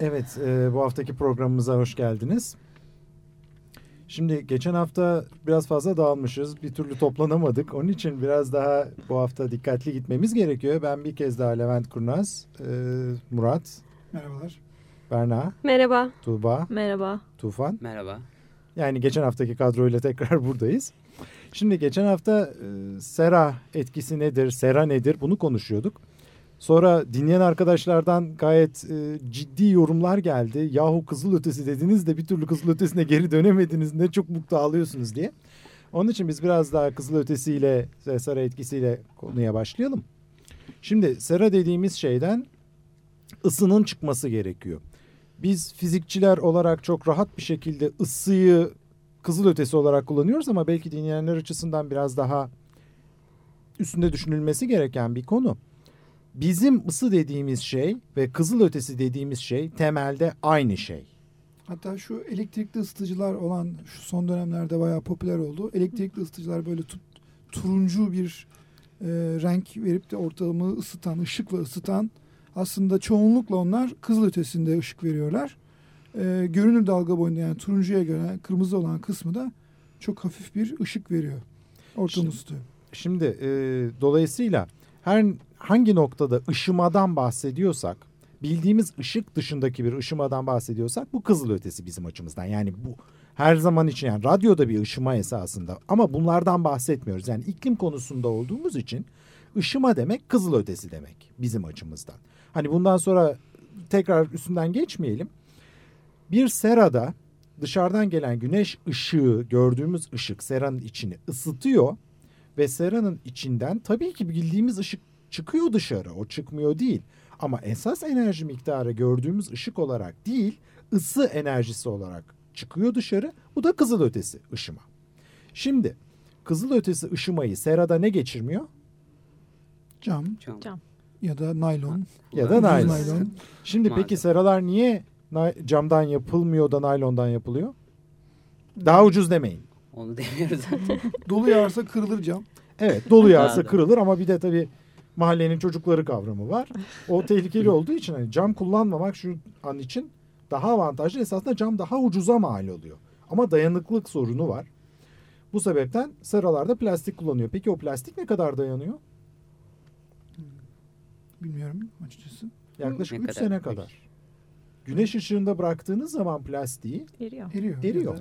Evet, e, bu haftaki programımıza hoş geldiniz. Şimdi geçen hafta biraz fazla dağılmışız. Bir türlü toplanamadık. Onun için biraz daha bu hafta dikkatli gitmemiz gerekiyor. Ben bir kez daha Levent Kurnaz, e, Murat, Merhabalar. Berna, Merhaba. Tuğba, Merhaba. Tufan. Merhaba. Yani geçen haftaki kadroyla tekrar buradayız. Şimdi geçen hafta e, sera etkisi nedir, sera nedir bunu konuşuyorduk. Sonra dinleyen arkadaşlardan gayet e, ciddi yorumlar geldi. Yahu kızılötesi dediniz de bir türlü kızılötesine geri dönemediniz ne çok mutlu ağlıyorsunuz diye. Onun için biz biraz daha kızılötesiyle, sera etkisiyle konuya başlayalım. Şimdi sera dediğimiz şeyden ısının çıkması gerekiyor. Biz fizikçiler olarak çok rahat bir şekilde ısıyı kızılötesi olarak kullanıyoruz ama belki dinleyenler açısından biraz daha üstünde düşünülmesi gereken bir konu. Bizim ısı dediğimiz şey ve kızılötesi dediğimiz şey temelde aynı şey. Hatta şu elektrikli ısıtıcılar olan şu son dönemlerde bayağı popüler oldu. Elektrikli ısıtıcılar böyle tu- turuncu bir e, renk verip de ortamı ısıtan, ışıkla ısıtan aslında çoğunlukla onlar kızılötesinde ışık veriyorlar. E, görünür dalga boyunda yani turuncuya göre kırmızı olan kısmı da çok hafif bir ışık veriyor. Ortamı Şimdi- ısıtıyor. Şimdi e, dolayısıyla her hangi noktada ışımadan bahsediyorsak bildiğimiz ışık dışındaki bir ışımadan bahsediyorsak bu kızılötesi bizim açımızdan. Yani bu her zaman için yani radyoda bir ışıma esasında ama bunlardan bahsetmiyoruz. Yani iklim konusunda olduğumuz için ışıma demek kızılötesi demek bizim açımızdan. Hani bundan sonra tekrar üstünden geçmeyelim. Bir serada dışarıdan gelen güneş ışığı gördüğümüz ışık seranın içini ısıtıyor ve seranın içinden tabii ki bildiğimiz ışık çıkıyor dışarı. O çıkmıyor değil. Ama esas enerji miktarı gördüğümüz ışık olarak değil, ısı enerjisi olarak çıkıyor dışarı. Bu da kızılötesi ışıma. Şimdi kızılötesi ışımayı serada ne geçirmiyor? Cam Cam. Cam. ya da naylon. Ya da naylon. naylon. Şimdi peki seralar niye camdan yapılmıyor da naylondan yapılıyor? Daha ucuz demeyin. Onu demiyoruz zaten. Dolu yağarsa kırılır cam. Evet dolu Anladım. kırılır ama bir de tabii mahallenin çocukları kavramı var. O tehlikeli olduğu için hani cam kullanmamak şu an için daha avantajlı. Esasında cam daha ucuza mal oluyor. Ama dayanıklılık sorunu var. Bu sebepten seralarda plastik kullanıyor. Peki o plastik ne kadar dayanıyor? Bilmiyorum açıkçası. Yaklaşık Ne 3 kadar sene kadar. Güneş ışığında bıraktığınız zaman plastiği Eriyor. Eriyor. Eriyor.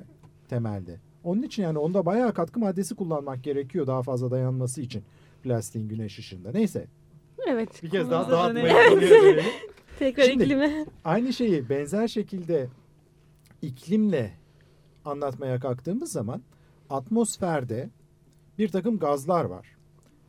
Temelde. Onun için yani onda bayağı katkı maddesi kullanmak gerekiyor daha fazla dayanması için plastiğin güneş ışığında. Neyse Evet. bir kez daha konuya dönelim. Tekrar Şimdi- iklime. Aynı şeyi benzer şekilde iklimle anlatmaya kalktığımız zaman atmosferde bir takım gazlar var.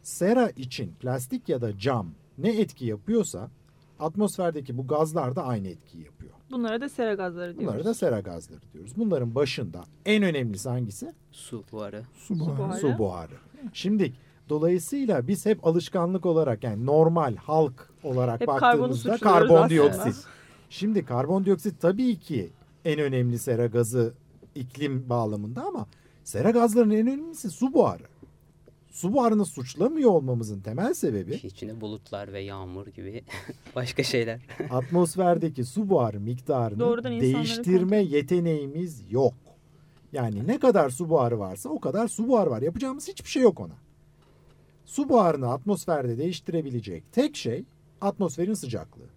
Sera için plastik ya da cam ne etki yapıyorsa atmosferdeki bu gazlar da aynı etkiyi yapıyor. Bunlara da sera gazları diyoruz. Bunlara da sera gazları diyoruz. Bunların başında en önemlisi hangisi? Su buharı. su Su buharı. buharı. Su buharı. Şimdi dolayısıyla biz hep alışkanlık olarak yani normal halk olarak Hep baktığımızda karbondioksit. aslında. Şimdi karbondioksit tabii ki en önemli sera gazı iklim bağlamında ama sera gazlarının en önemlisi su buharı. Su buharını suçlamıyor olmamızın temel sebebi İçinde bulutlar ve yağmur gibi başka şeyler. atmosferdeki su buharı miktarını Doğrudan değiştirme yeteneğimiz yok. Yani ne kadar su buharı varsa o kadar su buharı var. Yapacağımız hiçbir şey yok ona. Su buharını atmosferde değiştirebilecek tek şey atmosferin sıcaklığı.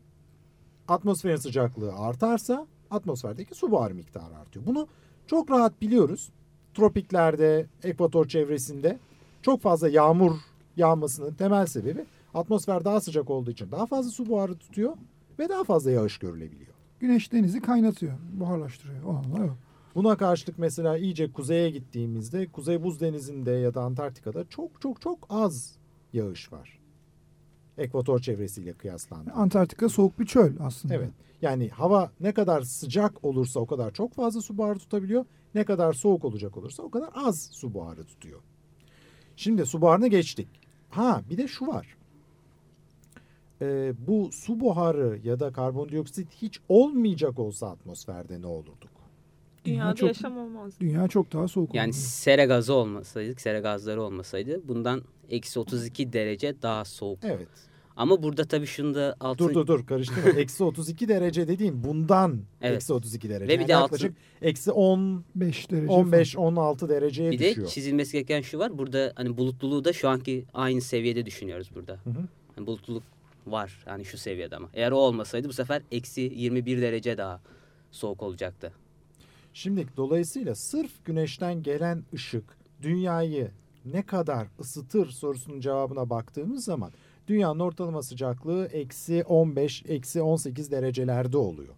Atmosferin sıcaklığı artarsa atmosferdeki su buharı miktarı artıyor. Bunu çok rahat biliyoruz. Tropiklerde, ekvator çevresinde çok fazla yağmur yağmasının temel sebebi atmosfer daha sıcak olduğu için daha fazla su buharı tutuyor ve daha fazla yağış görülebiliyor. Güneş denizi kaynatıyor, buharlaştırıyor. O anlamda o. Buna karşılık mesela iyice kuzeye gittiğimizde Kuzey Buz Denizi'nde ya da Antarktika'da çok çok çok az yağış var. Ekvator çevresiyle kıyaslandığında. Antarktika soğuk bir çöl aslında. Evet. Yani hava ne kadar sıcak olursa o kadar çok fazla su buharı tutabiliyor. Ne kadar soğuk olacak olursa o kadar az su buharı tutuyor. Şimdi su buharına geçtik. Ha bir de şu var. Ee, bu su buharı ya da karbondioksit hiç olmayacak olsa atmosferde ne olurduk? Dünyada çok- yaşam olmaz. Dünya çok daha soğuk Yani olurdu. sera gazı olmasaydı, sera gazları olmasaydı bundan eksi 32 derece daha soğuk. Evet. Ama burada tabii şunu da altın... Dur dur dur karıştırma. eksi 32 derece dediğim bundan Evet. eksi 32 derece. Ve bir Yani de yaklaşık eksi 10, 5 derece 15, 16 dereceye Bir de düşüyor. çizilmesi gereken şu var. Burada hani bulutluluğu da şu anki aynı seviyede düşünüyoruz burada. Hı hı. Hani bulutluluk var yani şu seviyede ama. Eğer o olmasaydı bu sefer eksi 21 derece daha soğuk olacaktı. Şimdi dolayısıyla sırf güneşten gelen ışık dünyayı ne kadar ısıtır sorusunun cevabına baktığımız zaman dünyanın ortalama sıcaklığı eksi 15, eksi 18 derecelerde oluyor.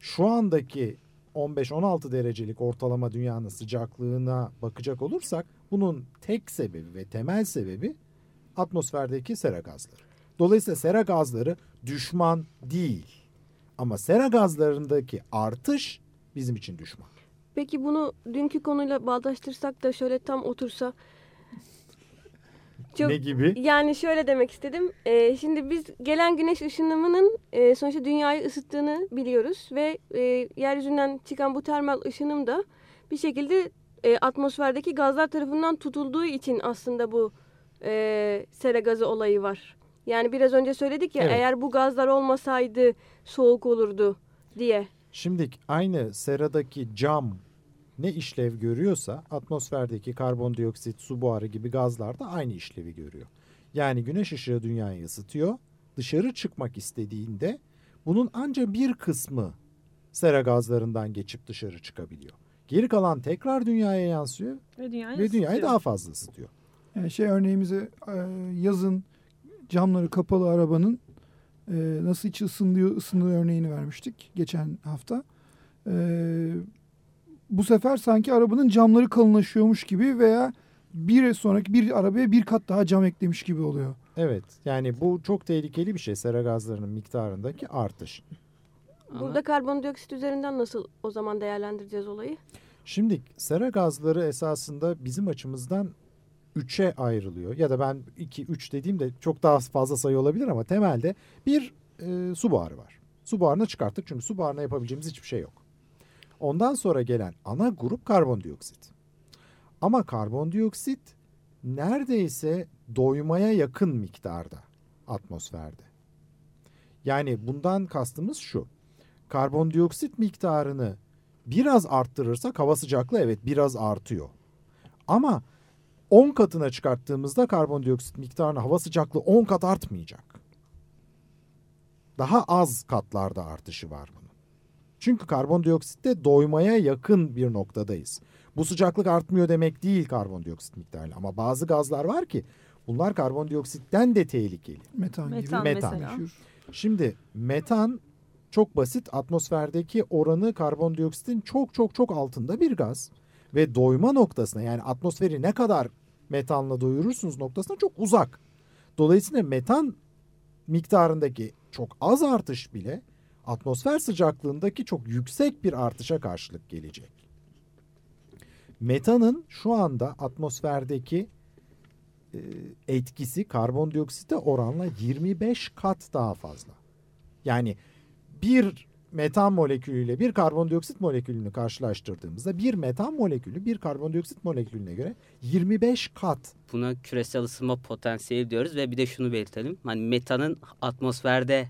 Şu andaki 15-16 derecelik ortalama dünyanın sıcaklığına bakacak olursak bunun tek sebebi ve temel sebebi atmosferdeki sera gazları. Dolayısıyla sera gazları düşman değil. Ama sera gazlarındaki artış bizim için düşman. Peki bunu dünkü konuyla bağdaştırsak da şöyle tam otursa. Çok, Ne gibi? Yani şöyle demek istedim. Ee, şimdi biz gelen güneş ışınımının e, sonuçta dünyayı ısıttığını biliyoruz ve e, yeryüzünden çıkan bu termal ışınım da bir şekilde e, atmosferdeki gazlar tarafından tutulduğu için aslında bu e, sera gazı olayı var. Yani biraz önce söyledik ya Evet. eğer bu gazlar olmasaydı soğuk olurdu diye. Şimdi aynı seradaki cam ne işlev görüyorsa atmosferdeki karbondioksit, su buharı gibi gazlar da aynı işlevi görüyor. Yani güneş ışığı dünyayı ısıtıyor. Dışarı çıkmak istediğinde bunun ancak bir kısmı sera gazlarından geçip dışarı çıkabiliyor. Geri kalan tekrar dünyaya yansıyor Ve dünyayı ve dünyayı ısıtıyor. daha fazla ısıtıyor. Yani şey örneğimize e, yazın camları kapalı arabanın e, nasıl içi ısınıyor, ısındığı örneğini vermiştik geçen hafta. E, bu sefer sanki arabanın camları kalınlaşıyormuş gibi veya bir sonraki bir arabaya bir kat daha cam eklemiş gibi oluyor. Evet yani bu çok tehlikeli bir şey sera gazlarının miktarındaki artış. Burada karbondioksit üzerinden nasıl o zaman değerlendireceğiz olayı? Şimdi sera gazları esasında bizim açımızdan 3'e ayrılıyor. Ya da ben 2 3 dediğimde çok daha fazla sayı olabilir ama temelde bir e, su buharı var. Su buharını çıkarttık çünkü su buharına yapabileceğimiz hiçbir şey yok. Ondan sonra gelen ana grup karbondioksit. Ama karbondioksit neredeyse doymaya yakın miktarda atmosferde. Yani bundan kastımız şu. Karbondioksit miktarını biraz arttırırsak hava sıcaklığı evet biraz artıyor. Ama 10 katına çıkarttığımızda karbondioksit miktarını hava sıcaklığı 10 kat artmayacak. Daha az katlarda artışı var bunun. Çünkü karbondioksitte doymaya yakın bir noktadayız. Bu sıcaklık artmıyor demek değil karbondioksit miktarı ama bazı gazlar var ki bunlar karbondioksitten de tehlikeli. Metan, Metan gibi. Metan. mesela. meşhur. Şimdi metan çok basit atmosferdeki oranı karbondioksitin çok çok çok altında bir gaz ve doyma noktasına yani atmosferi ne kadar metanla doyurursunuz noktasına çok uzak. Dolayısıyla metan miktarındaki çok az artış bile atmosfer sıcaklığındaki çok yüksek bir artışa karşılık gelecek. Metanın şu anda atmosferdeki e, etkisi karbondioksite oranla 25 kat daha fazla. Yani bir metan molekülüyle bir karbondioksit molekülünü karşılaştırdığımızda bir metan molekülü bir karbondioksit molekülüne göre 25 kat. buna küresel ısınma potansiyeli diyoruz ve bir de şunu belirtelim. Hani metanın atmosferde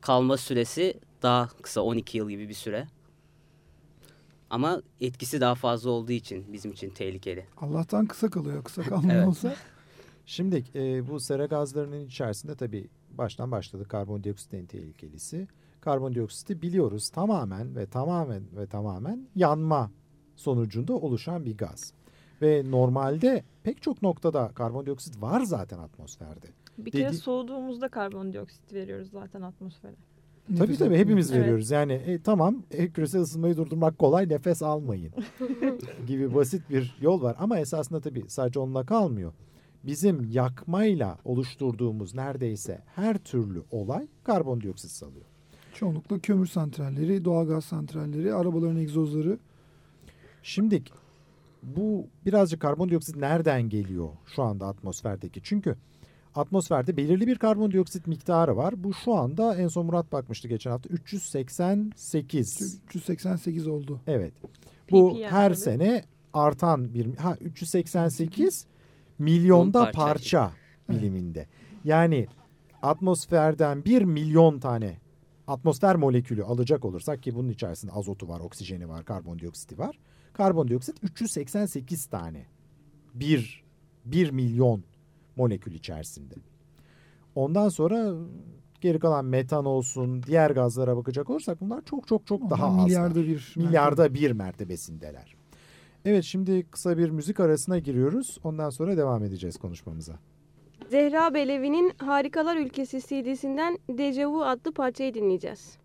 kalma süresi daha kısa 12 yıl gibi bir süre. Ama etkisi daha fazla olduğu için bizim için tehlikeli. Allah'tan kısa kalıyor. Kısa kalmıyor Evet. olsa. Şimdi e, bu sera gazlarının içerisinde tabii baştan başladı karbondioksit en tehlikelisi. Karbondioksiti biliyoruz tamamen ve tamamen ve tamamen yanma sonucunda oluşan bir gaz. Ve normalde pek çok noktada karbondioksit var zaten atmosferde. Bir kere Dedi- soğuduğumuzda karbondioksit veriyoruz zaten atmosfere. Tabii Nefes tabii almak. hepimiz Evet. veriyoruz. Yani e, tamam e, küresel ısınmayı durdurmak kolay nefes almayın gibi basit bir yol var. Ama esasında tabii sadece onunla kalmıyor. Bizim yakmayla oluşturduğumuz neredeyse her türlü olay karbondioksit salıyor. Çoğunlukla kömür santralleri, doğalgaz santralleri, arabaların egzozları. Şimdi bu birazcık karbondioksit nereden geliyor şu anda atmosferdeki? Çünkü atmosferde belirli bir karbondioksit miktarı var. Bu şu anda en son Murat bakmıştı geçen hafta 388. 388 oldu. Evet. Bu PPM her tabii. sene artan bir ha 388 milyonda On parça. parça biliminde. Yani atmosferden 1 milyon tane atmosfer molekülü alacak olursak ki bunun içerisinde azotu var, oksijeni var, karbondioksiti var. Karbondioksit 388 tane. 1 1 milyon molekül içerisinde. Ondan sonra geri kalan metan olsun, diğer gazlara bakacak olursak bunlar çok çok çok daha az. milyarda bir. Milyarda bir mertebesindeler. Evet şimdi kısa bir müzik arasına giriyoruz. Ondan sonra devam edeceğiz konuşmamıza. Zehra Belevi'nin Harikalar Ülkesi CD'sinden Dejavu adlı parçayı dinleyeceğiz.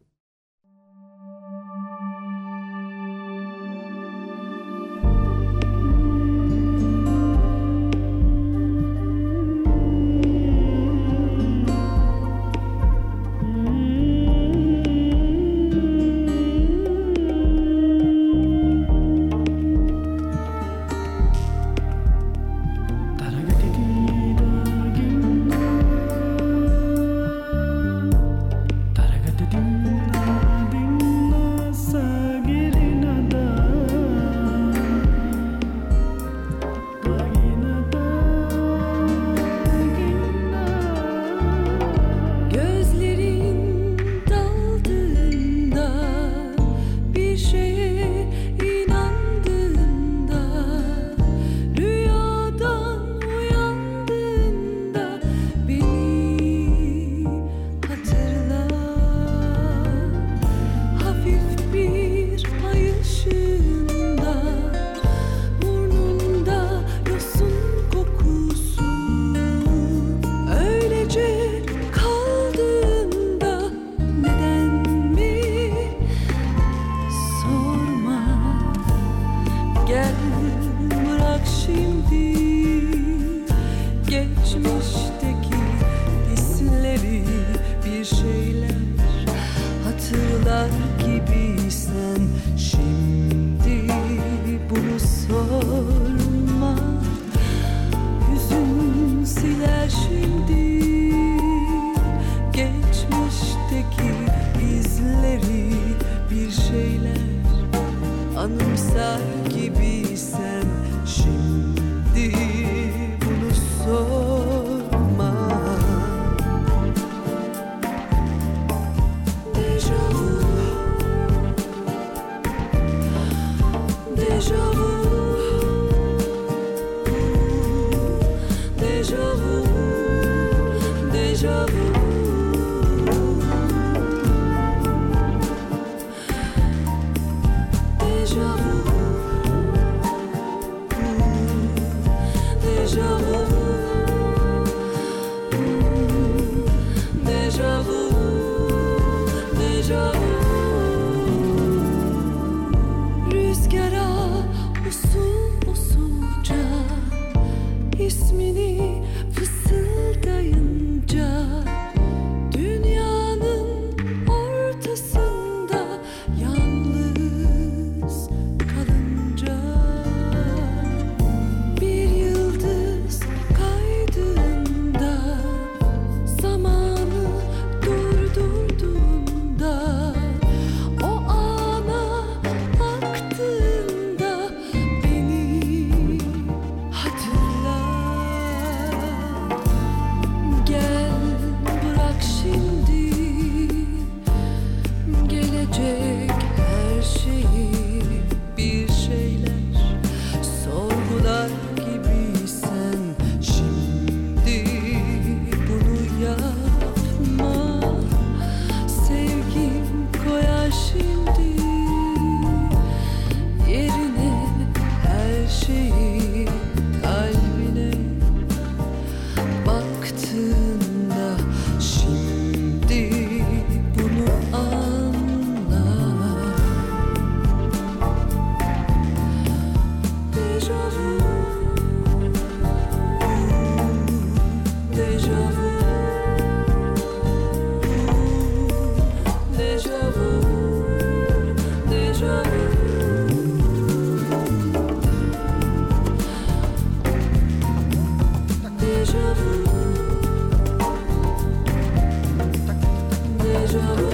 joie.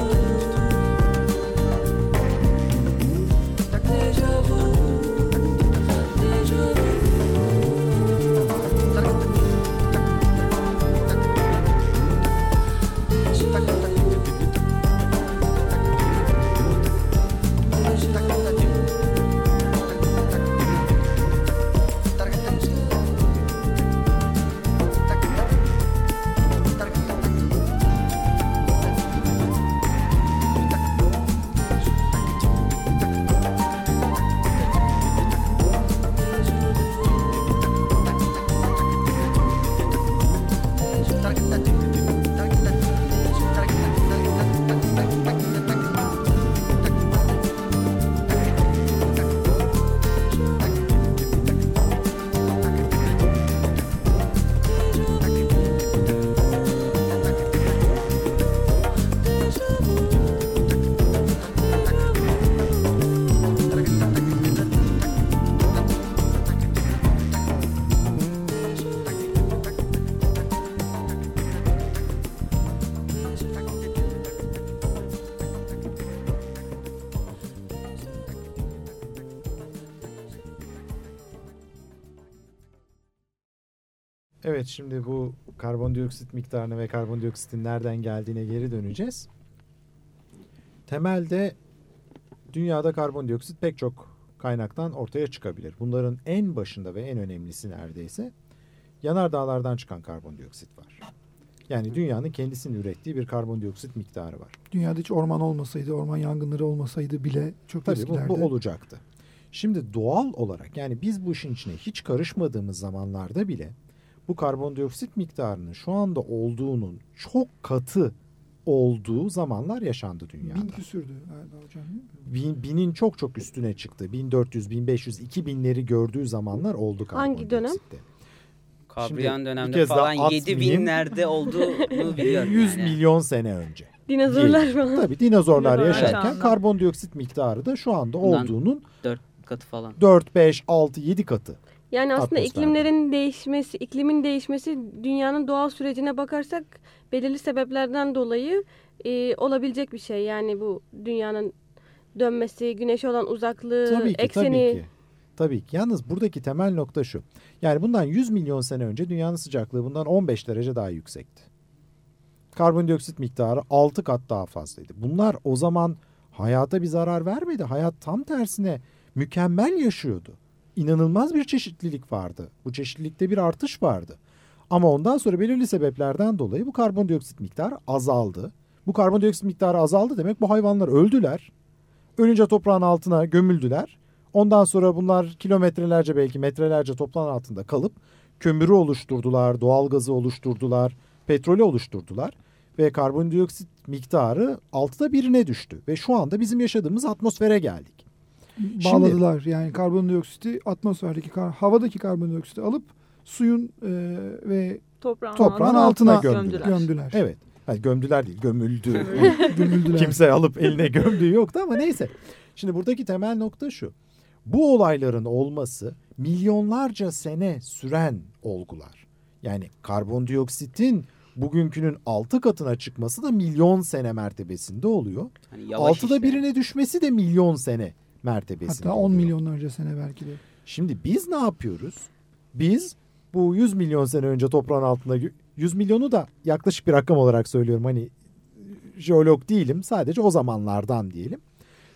Şimdi bu karbondioksit miktarına ve karbondioksitin nereden geldiğine geri döneceğiz. Temelde dünyada karbondioksit pek çok kaynaktan ortaya çıkabilir. Bunların en başında ve en önemlisi neredeyse yanardağlardan çıkan karbondioksit var. Yani dünyanın kendisinin ürettiği bir karbondioksit miktarı var. Dünyada hiç orman olmasaydı, orman yangınları olmasaydı bile çok Tabii bu, eskilerde. bu olacaktı. Şimdi doğal olarak yani biz bu işin içine hiç karışmadığımız zamanlarda bile bu karbondioksit miktarının şu anda olduğunun çok katı olduğu zamanlar yaşandı dünyada. Bin küsürdü galiba hocam. Bin, binin çok çok üstüne çıktı. 1400, 1500, 2000'leri gördüğü zamanlar oldu Hangi dönem? Kabriyan bir dönemde kez daha falan atmayayım. 7 binlerde olduğunu biliyorum 100 yani. milyon sene önce. Dinozorlar falan. Tabii dinozorlar yaşarken karbondioksit miktarı da şu anda Bundan- olduğunun 4 katı falan. 4, 5, 6, 7 katı. Yani aslında Atmosferde. iklimlerin değişmesi, iklimin değişmesi dünyanın doğal sürecine bakarsak belirli sebeplerden dolayı e, olabilecek bir şey. Yani bu dünyanın dönmesi, güneşe olan uzaklığı, Tabii ki, ekseni. tabii ki. Tabii ki. Yalnız buradaki temel nokta şu. Yani bundan 100 milyon sene önce dünyanın sıcaklığı bundan 15 derece daha yüksekti. Karbondioksit miktarı 6 kat daha fazlaydı. Bunlar o zaman hayata bir zarar vermedi. Hayat tam tersine mükemmel yaşıyordu. İnanılmaz bir çeşitlilik vardı. Bu çeşitlilikte bir artış vardı. Ama ondan sonra belirli sebeplerden dolayı bu karbondioksit miktarı azaldı. Bu karbondioksit miktarı azaldı demek bu hayvanlar öldüler. Ölünce toprağın altına gömüldüler. Ondan sonra bunlar kilometrelerce belki metrelerce toprağın altında kalıp kömürü oluşturdular, doğalgazı oluşturdular, petrolü oluşturdular ve karbondioksit miktarı altıda birine düştü ve şu anda bizim yaşadığımız atmosfere geldik. Bağladılar. Yani karbondioksiti atmosferdeki, kar, havadaki karbondioksiti alıp suyun e, ve Toprağın, toprağın altına altına, gömdüler. gömdüler. Evet. Yani gömdüler değil, gömüldü. Gömüldüler. Kimse alıp eline gömdüğü yoktu ama neyse. Şimdi buradaki temel nokta şu. Bu olayların olması milyonlarca sene süren olgular. Yani karbondioksitin bugünkünün altı katına çıkması da milyon sene mertebesinde oluyor. Hani Altıda işte. birine düşmesi de milyon sene mertebesinde Hatta 10 oluyor. milyonlarca sene belki de. Şimdi biz ne yapıyoruz? Biz bu 100 milyon sene önce toprağın altında 100 milyonu da yaklaşık bir rakam olarak söylüyorum. Hani jeolog değilim. Sadece o zamanlardan diyelim.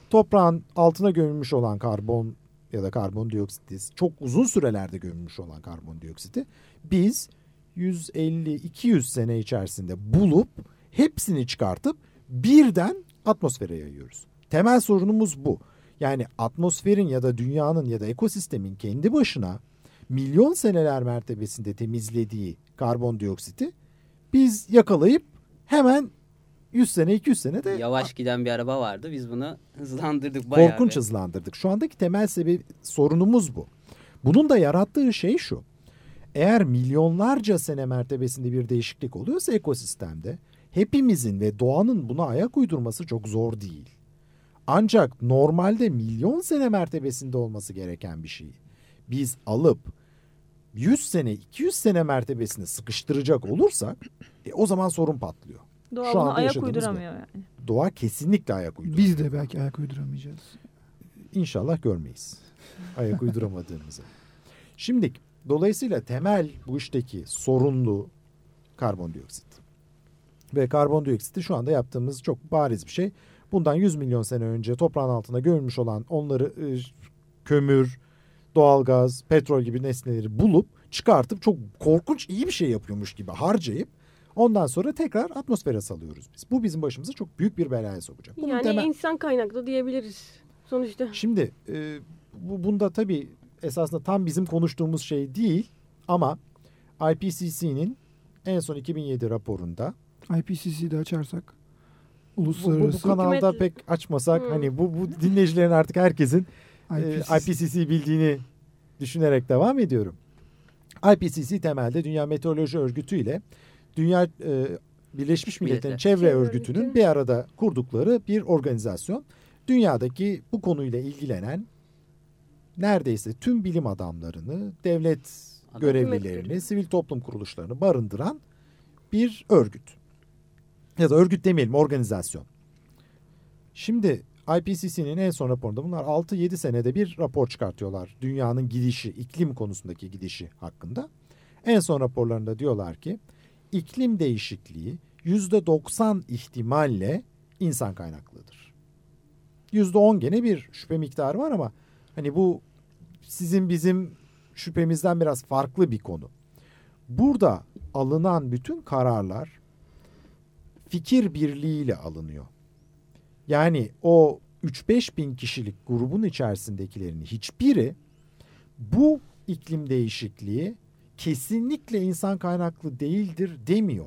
Toprağın altına gömülmüş olan karbon ya da karbondioksiti çok uzun sürelerde gömülmüş olan karbondioksiti biz 150-200 sene içerisinde bulup hepsini çıkartıp birden atmosfere yayıyoruz. Temel sorunumuz bu. Yani atmosferin ya da dünyanın ya da ekosistemin kendi başına milyon seneler mertebesinde temizlediği karbondioksiti biz yakalayıp hemen 100 sene 200 sene de Yavaş giden bir araba vardı. Biz bunu hızlandırdık bayağı. korkunç bir. hızlandırdık. Şu andaki temel sebebi sorunumuz bu. Bunun da yarattığı şey şu. Eğer milyonlarca sene mertebesinde bir değişiklik oluyorsa ekosistemde hepimizin ve doğanın buna ayak uydurması çok zor değil. Ancak normalde milyon sene mertebesinde olması gereken bir şeyi biz alıp 100 sene 200 sene mertebesine sıkıştıracak olursak e, o zaman sorun patlıyor. Doğa Şu buna anda ayak bu. uyduramıyor yani. Doğa kesinlikle ayak uyduruyor. Biz de belki ayak uyduramayacağız. İnşallah görmeyiz. Ayak uyduramadığımızı. Şimdi dolayısıyla temel bu işteki sorunlu karbondioksit. Ve karbondioksiti şu anda yaptığımız çok bariz bir şey. Bundan 100 milyon sene önce toprağın altına gömülmüş olan onları e, kömür, doğalgaz, petrol gibi nesneleri bulup çıkartıp çok korkunç iyi bir şey yapıyormuş gibi harcayıp ondan sonra tekrar atmosfere salıyoruz biz. Bu bizim başımıza çok büyük bir belaya sokacak. Bunun Yani temel- insan kaynaklı diyebiliriz sonuçta. Şimdi e, bu bunda tabii esasında tam bizim konuştuğumuz şey değil ama IPCC'nin en son 2007 raporunda IPCC'yi de açarsak bu, bu, bu uluslararası kanalda Hükümet- pek açmasak Hı. hani bu, bu dinleyicilerin artık herkesin e, IPCC, IPCC bildiğini düşünerek devam ediyorum. IPCC temelde Dünya Meteoroloji Örgütü ile Dünya e, Birleşmiş Milletler'in Milletler. Çevre Çevre Örgütü'nün Örgütü. bir arada kurdukları bir organizasyon. Dünyadaki bu konuyla ilgilenen neredeyse tüm bilim adamlarını, devlet Adam- görevlilerini, sivil toplum kuruluşlarını barındıran bir örgüt. Ya da örgüt demeyelim, organizasyon. Şimdi IPCC'nin en son raporunda bunlar 6-7 senede bir rapor çıkartıyorlar. Dünyanın gidişi, iklim konusundaki gidişi hakkında. En son raporlarında diyorlar ki iklim değişikliği %90 ihtimalle insan kaynaklıdır. %10 gene bir şüphe miktarı var ama hani bu sizin bizim şüphemizden biraz farklı bir konu. Burada alınan bütün kararlar fikir birliğiyle alınıyor. Yani o 3-5 bin kişilik grubun içerisindekilerin hiçbiri bu iklim değişikliği kesinlikle insan kaynaklı değildir demiyor.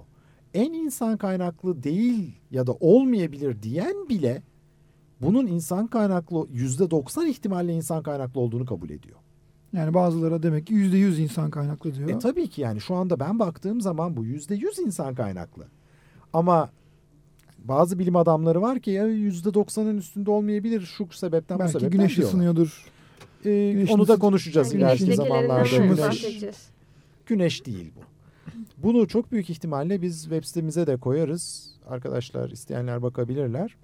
En insan kaynaklı değil ya da olmayabilir diyen bile bunun insan kaynaklı %90 ihtimalle insan kaynaklı olduğunu kabul ediyor. Yani bazıları demek ki yüzde yüz insan kaynaklı diyor. E tabii ki yani şu anda ben baktığım zaman bu yüzde yüz insan kaynaklı. Ama bazı bilim adamları var ki ya yüzde doksanın üstünde olmayabilir şu sebepten bu Belki sebepten güneş diyorlar. ısınıyordur. Ee, güneşin onu da konuşacağız Yani ileriki güneş zamanlarda. Güneş, güneş değil bu. Bunu çok büyük ihtimalle biz web sitemize de koyarız. Arkadaşlar isteyenler bakabilirler.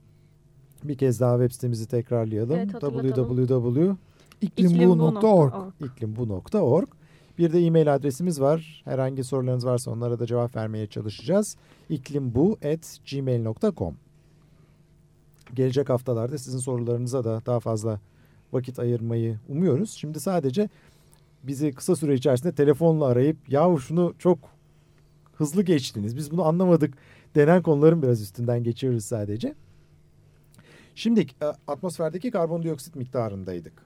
Bir kez daha web sitemizi tekrarlayalım. Evet, hatırlatalım. www İklimbu.org iklimbu.org. Bir de e-mail adresimiz var. Herhangi sorularınız varsa onlara da cevap vermeye çalışacağız. iklimbu@gmail.com. Gelecek haftalarda sizin sorularınıza da daha fazla vakit ayırmayı umuyoruz. Şimdi sadece bizi kısa süre içerisinde telefonla arayıp yahu şunu çok hızlı geçtiniz. Biz bunu anlamadık denen konuların biraz üstünden geçiyoruz sadece. Şimdi e, atmosferdeki karbondioksit miktarındaydık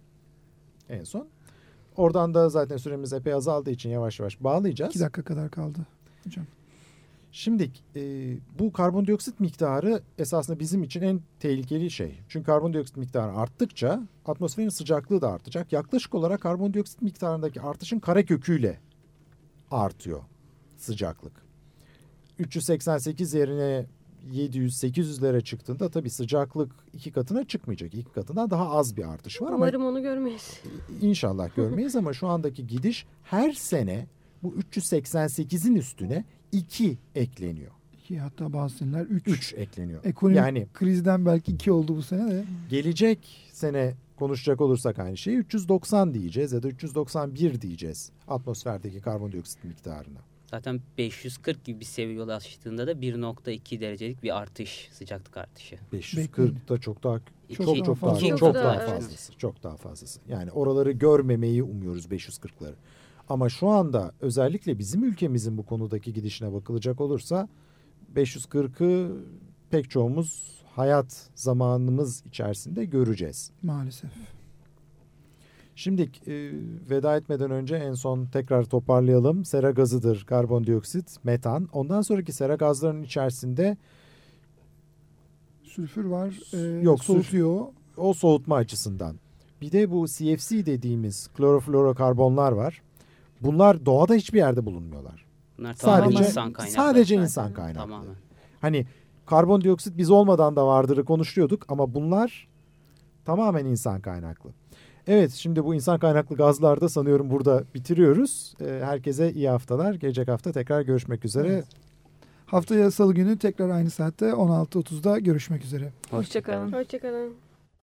en son. Oradan da zaten süremiz epey azaldığı için yavaş yavaş bağlayacağız. İki dakika kadar kaldı. Hocam. Şimdi e, bu karbondioksit miktarı esasında bizim için en tehlikeli şey. Çünkü karbondioksit miktarı arttıkça atmosferin sıcaklığı da artacak. Yaklaşık olarak karbondioksit miktarındaki artışın kareköküyle artıyor sıcaklık. 388 yerine 700-800'lere çıktığında tabii sıcaklık iki katına çıkmayacak. İki katından daha az bir artış var ama Umarım onu görmeyiz. İnşallah görmeyiz ama şu andaki gidiş her sene bu 388'in üstüne 2 ekleniyor. İki hatta bazı seneler üç. 3 ekleniyor. Ekonomik Yani krizden belki iki oldu bu sene de. gelecek sene konuşacak olursak aynı şeyi 390 diyeceğiz ya da 391 diyeceğiz atmosferdeki karbondioksit miktarına. Zaten 540 gibi bir seviye ulaştığında da 1.2 derecelik bir artış, sıcaklık artışı. 540 da çok daha İki- çok çok daha fazla. çok, Çok daha evet. fazlası. Çok daha fazlası. Yani oraları görmemeyi umuyoruz 540'ları. Ama şu anda özellikle bizim ülkemizin bu konudaki gidişine bakılacak olursa 540'ı pek çoğumuz hayat zamanımız içerisinde göreceğiz. Maalesef. Şimdi e, veda etmeden önce en son tekrar toparlayalım. Sera gazıdır karbondioksit, metan. Ondan sonraki sera gazlarının içerisinde Sülfür var. E, Yok, soğutuyor. o soğutma açısından. Bir de bu CFC dediğimiz kloroflorokarbonlar var. Bunlar doğada hiçbir yerde bulunmuyorlar. Bunlar Sadece- tamamen insan kaynaklı. sadece insan kaynaklı. Tamamen. Hani karbondioksit biz olmadan da vardırı konuşuyorduk ama bunlar tamamen insan kaynaklı. Evet şimdi bu insan kaynaklı gazlarda sanıyorum burada bitiriyoruz. Ee, herkese iyi haftalar. Gelecek hafta tekrar görüşmek üzere. Evet. Haftaya salı günü tekrar aynı saatte 16.30'da görüşmek üzere. Hoşçakalın. Hoşçakalın.